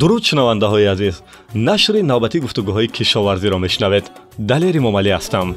дуруд шунавандаҳои азиз нашри навбатӣ гуфтугӯҳои кишоварзиро мешунавед. Далери момалӣ ҳастам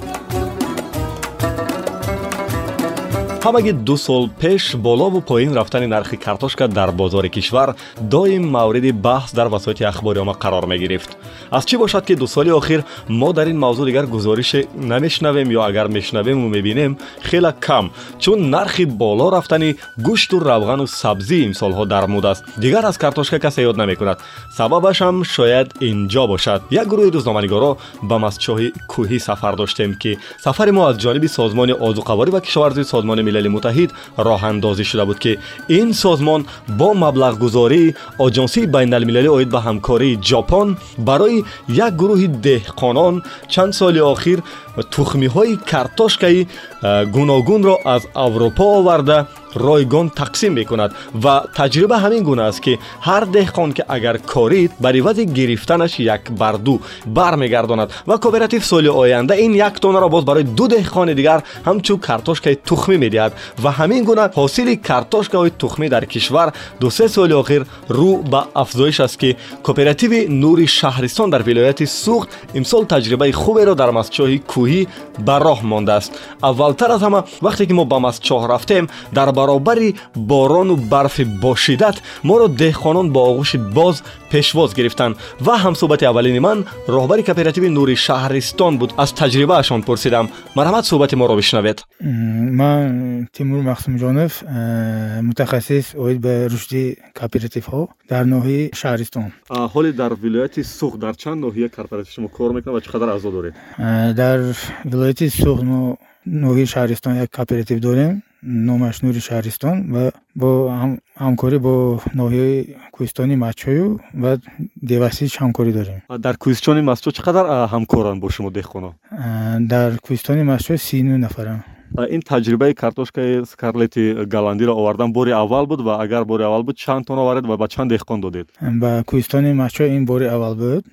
ҳамаги ду сол пеш болову поин рафтани нархи картошка дар бозори кишвар доим мавриди баҳс дар васоити ахбориома қарор мегирифт аз чӣ бошад ки ду соли охир мо дар ин мавзӯъ дигар гузорише намешнавем ё агар мешнавему мебинем хела кам чун нархи боло рафтани гӯшту равғану сабзӣ имсолҳо дар муд аст дигар аз картошка касе ёд намекунад сабабашам шояд инҷо бошад як гурӯҳи рӯзноманигоро ба мастчоҳи кӯҳӣ сафар доштем ки сафари мо аз ҷониби созмони озуқаворӣ ва кишоварзии созмони милали муттаҳид роҳандозӣ шуда буд ки ин созмон бо маблағгузории оҷонсии байналмилалӣ оид ба ҳамкории ҷопон барои як гурӯҳи деҳқонон чанд соли охир тухмиҳои картошкаи гуногунро аз аврупо оварда ройгон тақсим мекунад ва таҷриба ҳамин гуна аст ки ҳар деҳқон ки агар корид бар ивази гирифтанаш якбарду бармегардонад ва кооператив соли оянда ин як тонаро боз барои ду деҳқони дигар ҳамчун картошкаи тухмӣ медиҳад ва ҳамин гуна ҳосили картошкаҳои тухмӣ дар кишвар ду се соли охир рӯ ба афзоиш аст ки кооперативи нури шаҳристон дар вилояти суғд имсол таҷрибаи хуберо дар мастчоҳи кӯҳӣ ба роҳ мондааст аввалтар аз ҳама вақте ки мо ба мастчоҳ рафтем дар баробари борону барфи бошидат моро деҳқонон бо оғӯши боз пешвоз гирифтанд ва ҳамсӯҳбати аввалини ман роҳбари кооперативи нури шаҳристон буд аз таҷрибаашон пурсидам марҳамат суҳбати моро бишнавед ман тимур махсумҷонов э, мутахассис оид ба рушди кооперативҳо дар ноҳияи шаҳристон ҳоле дар вилояти суғ дар чанд ноҳия кооператив шумо кор мекунад ва чӣ қадар аъзо доред э, дар вилояти суғ мо ноҳияи шаҳристон як кооператив дорем номаш нури шаҳристон ва бо ҳамкорӣ бо ноҳияи кӯҳистони мачою ва девасич ҳамкорӣ дорем. Дар кӯҳистони масчо чӣ қадар ҳамкоранд бо шумо деҳқоно дар кӯҳистони масчо сину нафарам ин таҷрибаи картошкаи скарлети голландиро овардан бори аввал буд ва агар бори аввал буд чанд тона оваред ва ба чанд деҳқон додед? Ба кӯҳистони масчо ин бори аввал буд.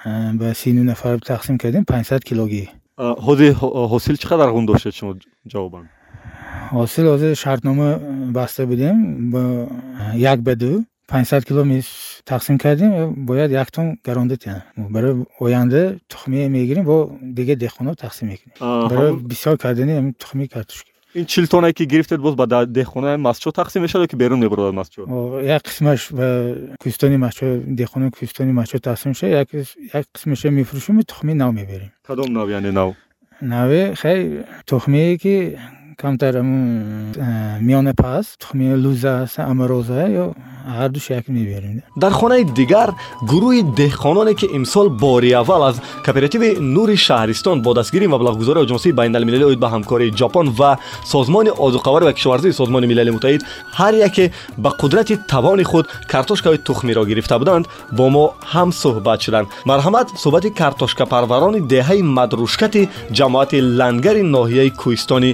Ба сину нафар тақсим кардем панҷсад килогӣ ҳозир ҳосил чӣ қадар ғун доштед шумо ҷавобан? ҳосил ҳозир шартнома баста будем. Бо як ба ду панҷсад кило тақсим кардем бояд як тон гаронда тия барои оянда тухмие мегирем бо дигар деҳқонҳо тақсим мекунем. Барои бисёр кардани тухми картошка ин чил тонае ки гирифтед боз ба деҳқонаи мастчо тақсим мешавад ё ки берун мебурад мастчо як қисмаш ба кӯҳистони мастчо деҳқонои кӯҳистони мастчо тақсим мешавад як қисмаша мефурӯшем тухми нав меберем. Кадом нав яъне нав? Наве хай тухмие ки камтар миёна паст тухми лӯза аст амароза ё ҳарду шакл меберем дар хонаи дигар гурӯҳи деҳқононе ки имсол бори аввал аз кооперативи нури шаҳристон бо дастгирии маблағгузори оҷонсии байналмилалӣ оид ба ҳамкории ҷопон ва созмони озуқаварӣ ва кишоварзии созмони милали муттаҳид ҳар яке ба қудрати тавони худ картошкаҳои тухмиро гирифта буданд бо мо ҳам суҳбат шуданд марҳамат суҳбати картошкапарварони деҳаи мадрушкати ҷамоати лангари ноҳияи кӯҳистони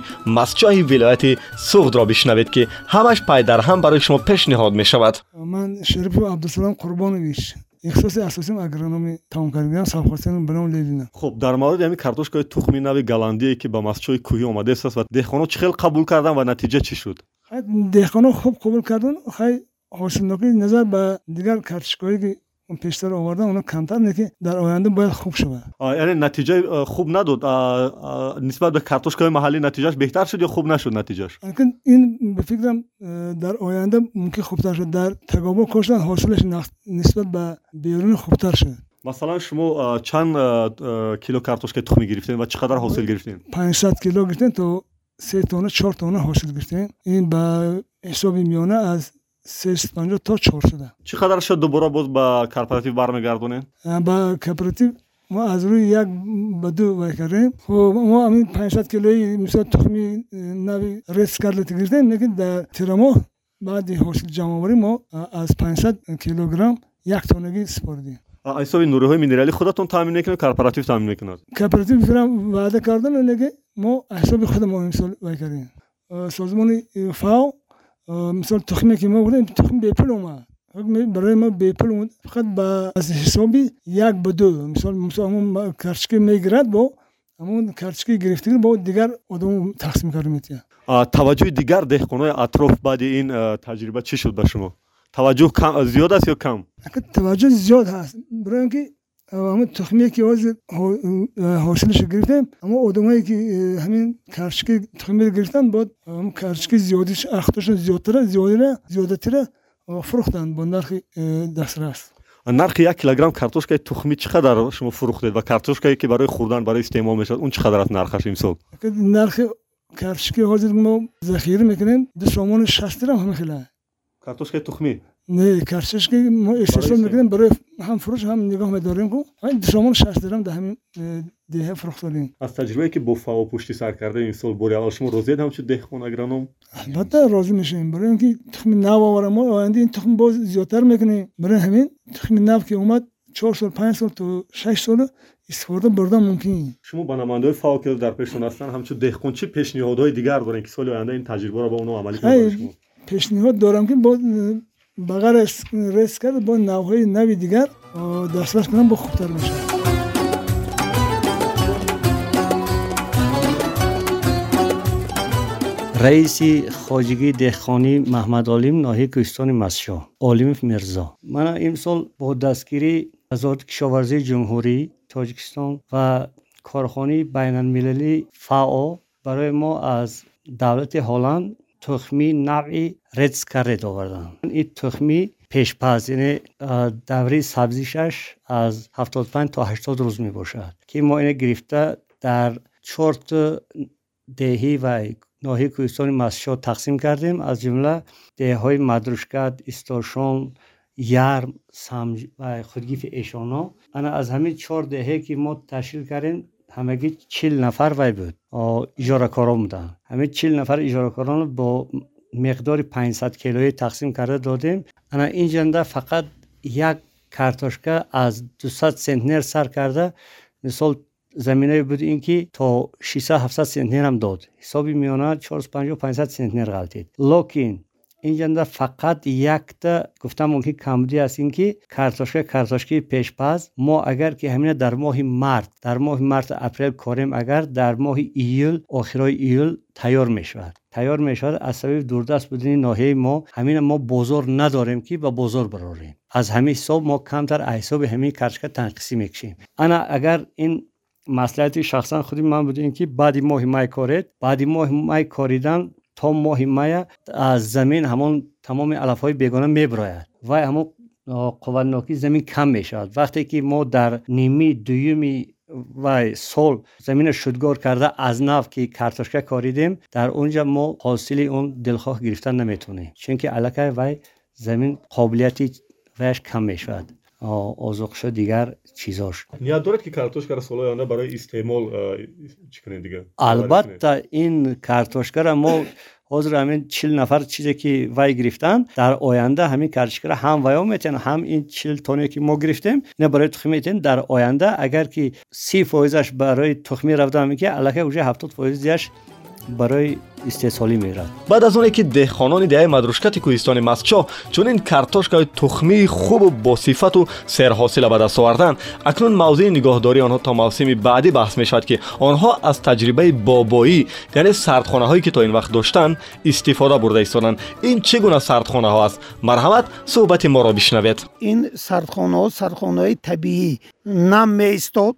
از جای ولایت سوغد را بشنوید که همش پای در هم برای شما پیشنهاد می شود من شریف عبدالسلام قربانویش اختصاص اساسیم اگرانومی تمام کردیم سرخواستن به نام لیلینا خب در مورد همین کارتوشکای تخمی نو گلندی که به مسچوی کوهی اومده است و دهقانا چخل قبول کردن و نتیجه چی شد؟ خب، دهخانو خوب قبول کردن. خب، خیلی حسنکی نظر به دیگر کارتوشکایی که اون پیشتر آوردن اونا کمتر نه که در آینده باید خوب شود. یعنی نتیجه خوب نداد. نسبت به کارتوشکای محلی نتیجهش بهتر شد یا خوب نشد نتیجهش؟ این به فکرم در آینده ممکن خوبتر شد. در تگابا کشتن حاصلش نسبت به بیرون خوبتر شد. مثلا شما چند کیلو کارتوشک تخمی گرفتین و چقدر حاصل گرفتین؟ 500 کیلو گرفتین تو سه تونه چهار تونه حاصل گرفتین. این به حساب میانه از سپنجا تا چهار شده. چی خدر شد دوباره باز به کپراتیو بر میگردونین به کارپراتیو ما از روی یک به دو وای کردیم. و ما همین پنشت کلوی مثلا تخمی نوی ریس کرده تگردیم نگه در تیره ماه بعد حاصل جمعوری ما از پنشت کیلوگرم یک تنگی سپردیم. ایسا به نوری های منرالی خودتون تامین نکنه کارپراتیو تامین نکنه کارپراتیو میفرم وعده کردن نگه ما ایسا به خودم آمین وای کردیم. سازمان فاو мисол тухме ки мо бурдем тухм бепул омад. Барои мо бепул омад. Фақат ба аз ҳисоби як ба ду. Мисол ҳамон карточка мегирад бо ҳамон карточка гирифтагир бо дигар одам тақсим карда метиҳад таваҷҷӯҳи дигар деҳқонои атроф баъди ин таҷриба чӣ шуд ба шумо? Таваҷҷӯҳ зиёд аст ё кам? Таваҷҷӯҳ зиёд ҳаст. Барои ин ки همون تخمیه که از حاصلش گرفتیم اما آدمایی که همین کارشکی تخمیه گرفتن بعد همون کرچکی زیادیش اختشون زیادتره زیادتره زیادتره فروختن با نرخ دسترس نرخ یک کیلوگرم کارتوشکای تخمی چقدر شما فروختید و کارتوشکایی که برای خوردن برای استعمال می‌شد اون چقدر از نرخش امسال نرخ کارتوشکی حاضر ما ذخیره می‌کنیم دو سامان 60 درم همه خیلی کارتوشکای تخمی نه کارشش که ما می‌کنیم برای هم فروش هم نگاه میداریم که این شما 60 درم ده همین دیه فروخت از تجربه که با فوا پشتی سر کرده این سال بوریال شما روزید هم چه دهقان اگرانم البته راضی میشیم برای اینکه تخم نو آورم ما آینده این تخم باز زیادتر می‌کنیم برای همین تخم نو که اومد چهار سال پنج سال تو شش سال استفاده بردن ممکن شما با نماینده فوا که در پیشتون هستن همچون دهقان چه پیشنهادهای دیگر دارین که سال آینده این تجربه را با اونها عملی کنید پیشنهاد دارم که با ба рес кард бо навъҳои нави дигар дастбас кунам бо хубтар мешавад раиси хоҷагии деҳқонӣ маҳмадолим ноҳияи кӯҳистони масшо олимов мирзо мана имсол бо дастгирии вазорати кишоварзии ҷумҳурӣ тоҷикистон ва корхонаи байналмилалии фао барои мо аз давлати تخمی نوعی رز کرده آوردن این تخمی پیشپاز یعنی دوری سبزیشش از 75 تا 80 روز می باشد. که ما اینه گرفته در چرت دهی و ناحیه کوهستان مسجد تقسیم کردیم. از جمله دهی های مدروشکت استاشون یرم سمج و خودگیف ایشانا. انا از همین چهار دهه که ما تشکیل کردیم ҳамагӣ чил нафар вай буд? Иҷоракорон буданд ҳамин чил нафар иҷоракоронро бо миқдори панҷсад килоӣ тақсим карда додем. Ана инҷанда фақат як картошка аз дусад центнер сар карда. Мисол заминое буд ин ки то шисад ҳафтсад центнерам дод. Ҳисоби миёна чорс панҷо панҷсад центнер ғалтид. Локин اینجا فقط یک تا گفتم اون که کمدی است. این که کارتوشک کارتوشکی پیشپاز ما اگر که همین در ماه مرد در ماه مرد اپریل کاریم اگر در ماه ایول آخرای ایول تیار می شود تیار می شود از سبب دوردست بودن ناحیه ما همین ما بزرگ نداریم که به بزرگ براریم. از همین حساب ما کمتر حساب همین کارتوشک تنقصی می‌کشیم. انا اگر این مسئلهتی شخصا خودی من بود که بعد ماه مای کارید بعد ماه مای کاریدن تا ماه مه از زمین همون تمام علف های بیگانه میبراید و همون قوتناکی زمین کم می‌شود. وقتی که ما در نیمی دویمی و سال زمین شدگار کرده از نو که کارتاشکه کاریدیم در اونجا ما حاصل اون دلخواه گرفتن نمی‌تونیم چون که علکه و زمین قابلیتی وش کم می‌شود. Озуқшо дигар чизош. Ният доред ки картошкаро солҳои оянда барои истеъмол чӣ кунед дигар албатта ин картошкаро мо ҳозир ҳамин чил нафар чизе ки вай гирифтанд дар оянда ҳамин картошкаро ҳам ваё метен ҳам ин чил тоне ки мо гирифтем ина барои тухмӣ метен дар оянда агар ки си фоизаш барои тухмӣ рафта меки аллакай уже ҳафтод фоизяш барои истеҳсолӣ меравад баъд аз оне ки деҳқонони деҳаи мадрушкати кӯҳистони масчо чунин картошкаи тухмии хубу босифату серҳосила ба даст оварданд акнун мавзӯи нигоҳдории онҳо то мавсими баъдӣ баҳс мешавад ки онҳо аз таҷрибаи бобоӣ яъне сардхонаҳое ки то ин вақт доштанд истифода бурда истоданд ин чӣ гуна сардхонаҳо аст марҳамат суҳбати моро бишнавед ин сардхонаҳо сардхонаҳои табиӣ нам меистод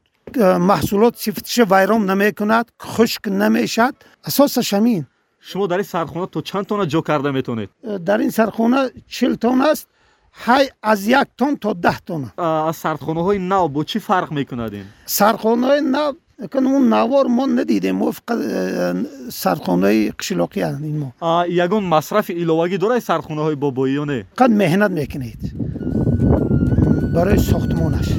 маҳсулот сифатиша вайрон намекунад хушк намешад асосаш ҳамин шумо дар ин сардхона то чанд тона ҷо карда метавонед э, дар ин сардхона чил тона аст ҳай аз як тон то даҳ тона аз сардхонаҳои нав бо чӣ фарқ мекунад ин сардхонаҳои нав он навор мо надидем мо фақат э, сардхонаҳои қишлоқианд ин мо ягон масрафи иловагӣ дорад сардхонаҳои бобоӣ ё не фақат меҳнат мекунед барои сохтмонаш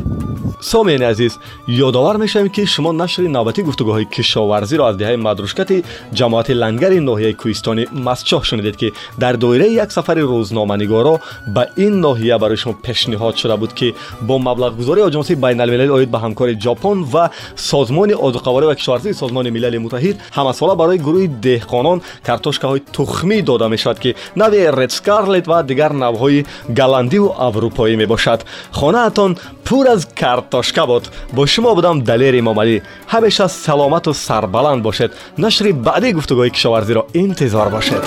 سامعین عزیز یادآور میشم که شما نشر نوبتی گفتگوهای کشاورزی را از دهه مدروشکت جماعت لنگر ناحیه کوهستان مسچاه شنیدید که در دایره یک سفر روزنامه‌نگارا به این ناحیه برای شما پیشنهاد شده بود که با مبلغ گذاری آژانس بین المللی آید به همکار ژاپن و سازمان آذوقه‌وری و کشاورزی سازمان ملل متحد همساله برای گروه دهقانان کارتوشکه های تخمی داده می شود که نوع رد و دیگر نوهای گلندی و اروپایی می باشد خانه اتان پر از کارت картошка буд. Бо шумо будам далер имомалӣ. Ҳамеша саломату сарбаланд бошед. Нашри баъдии гуфтугӯҳи кишоварзиро интизор бошед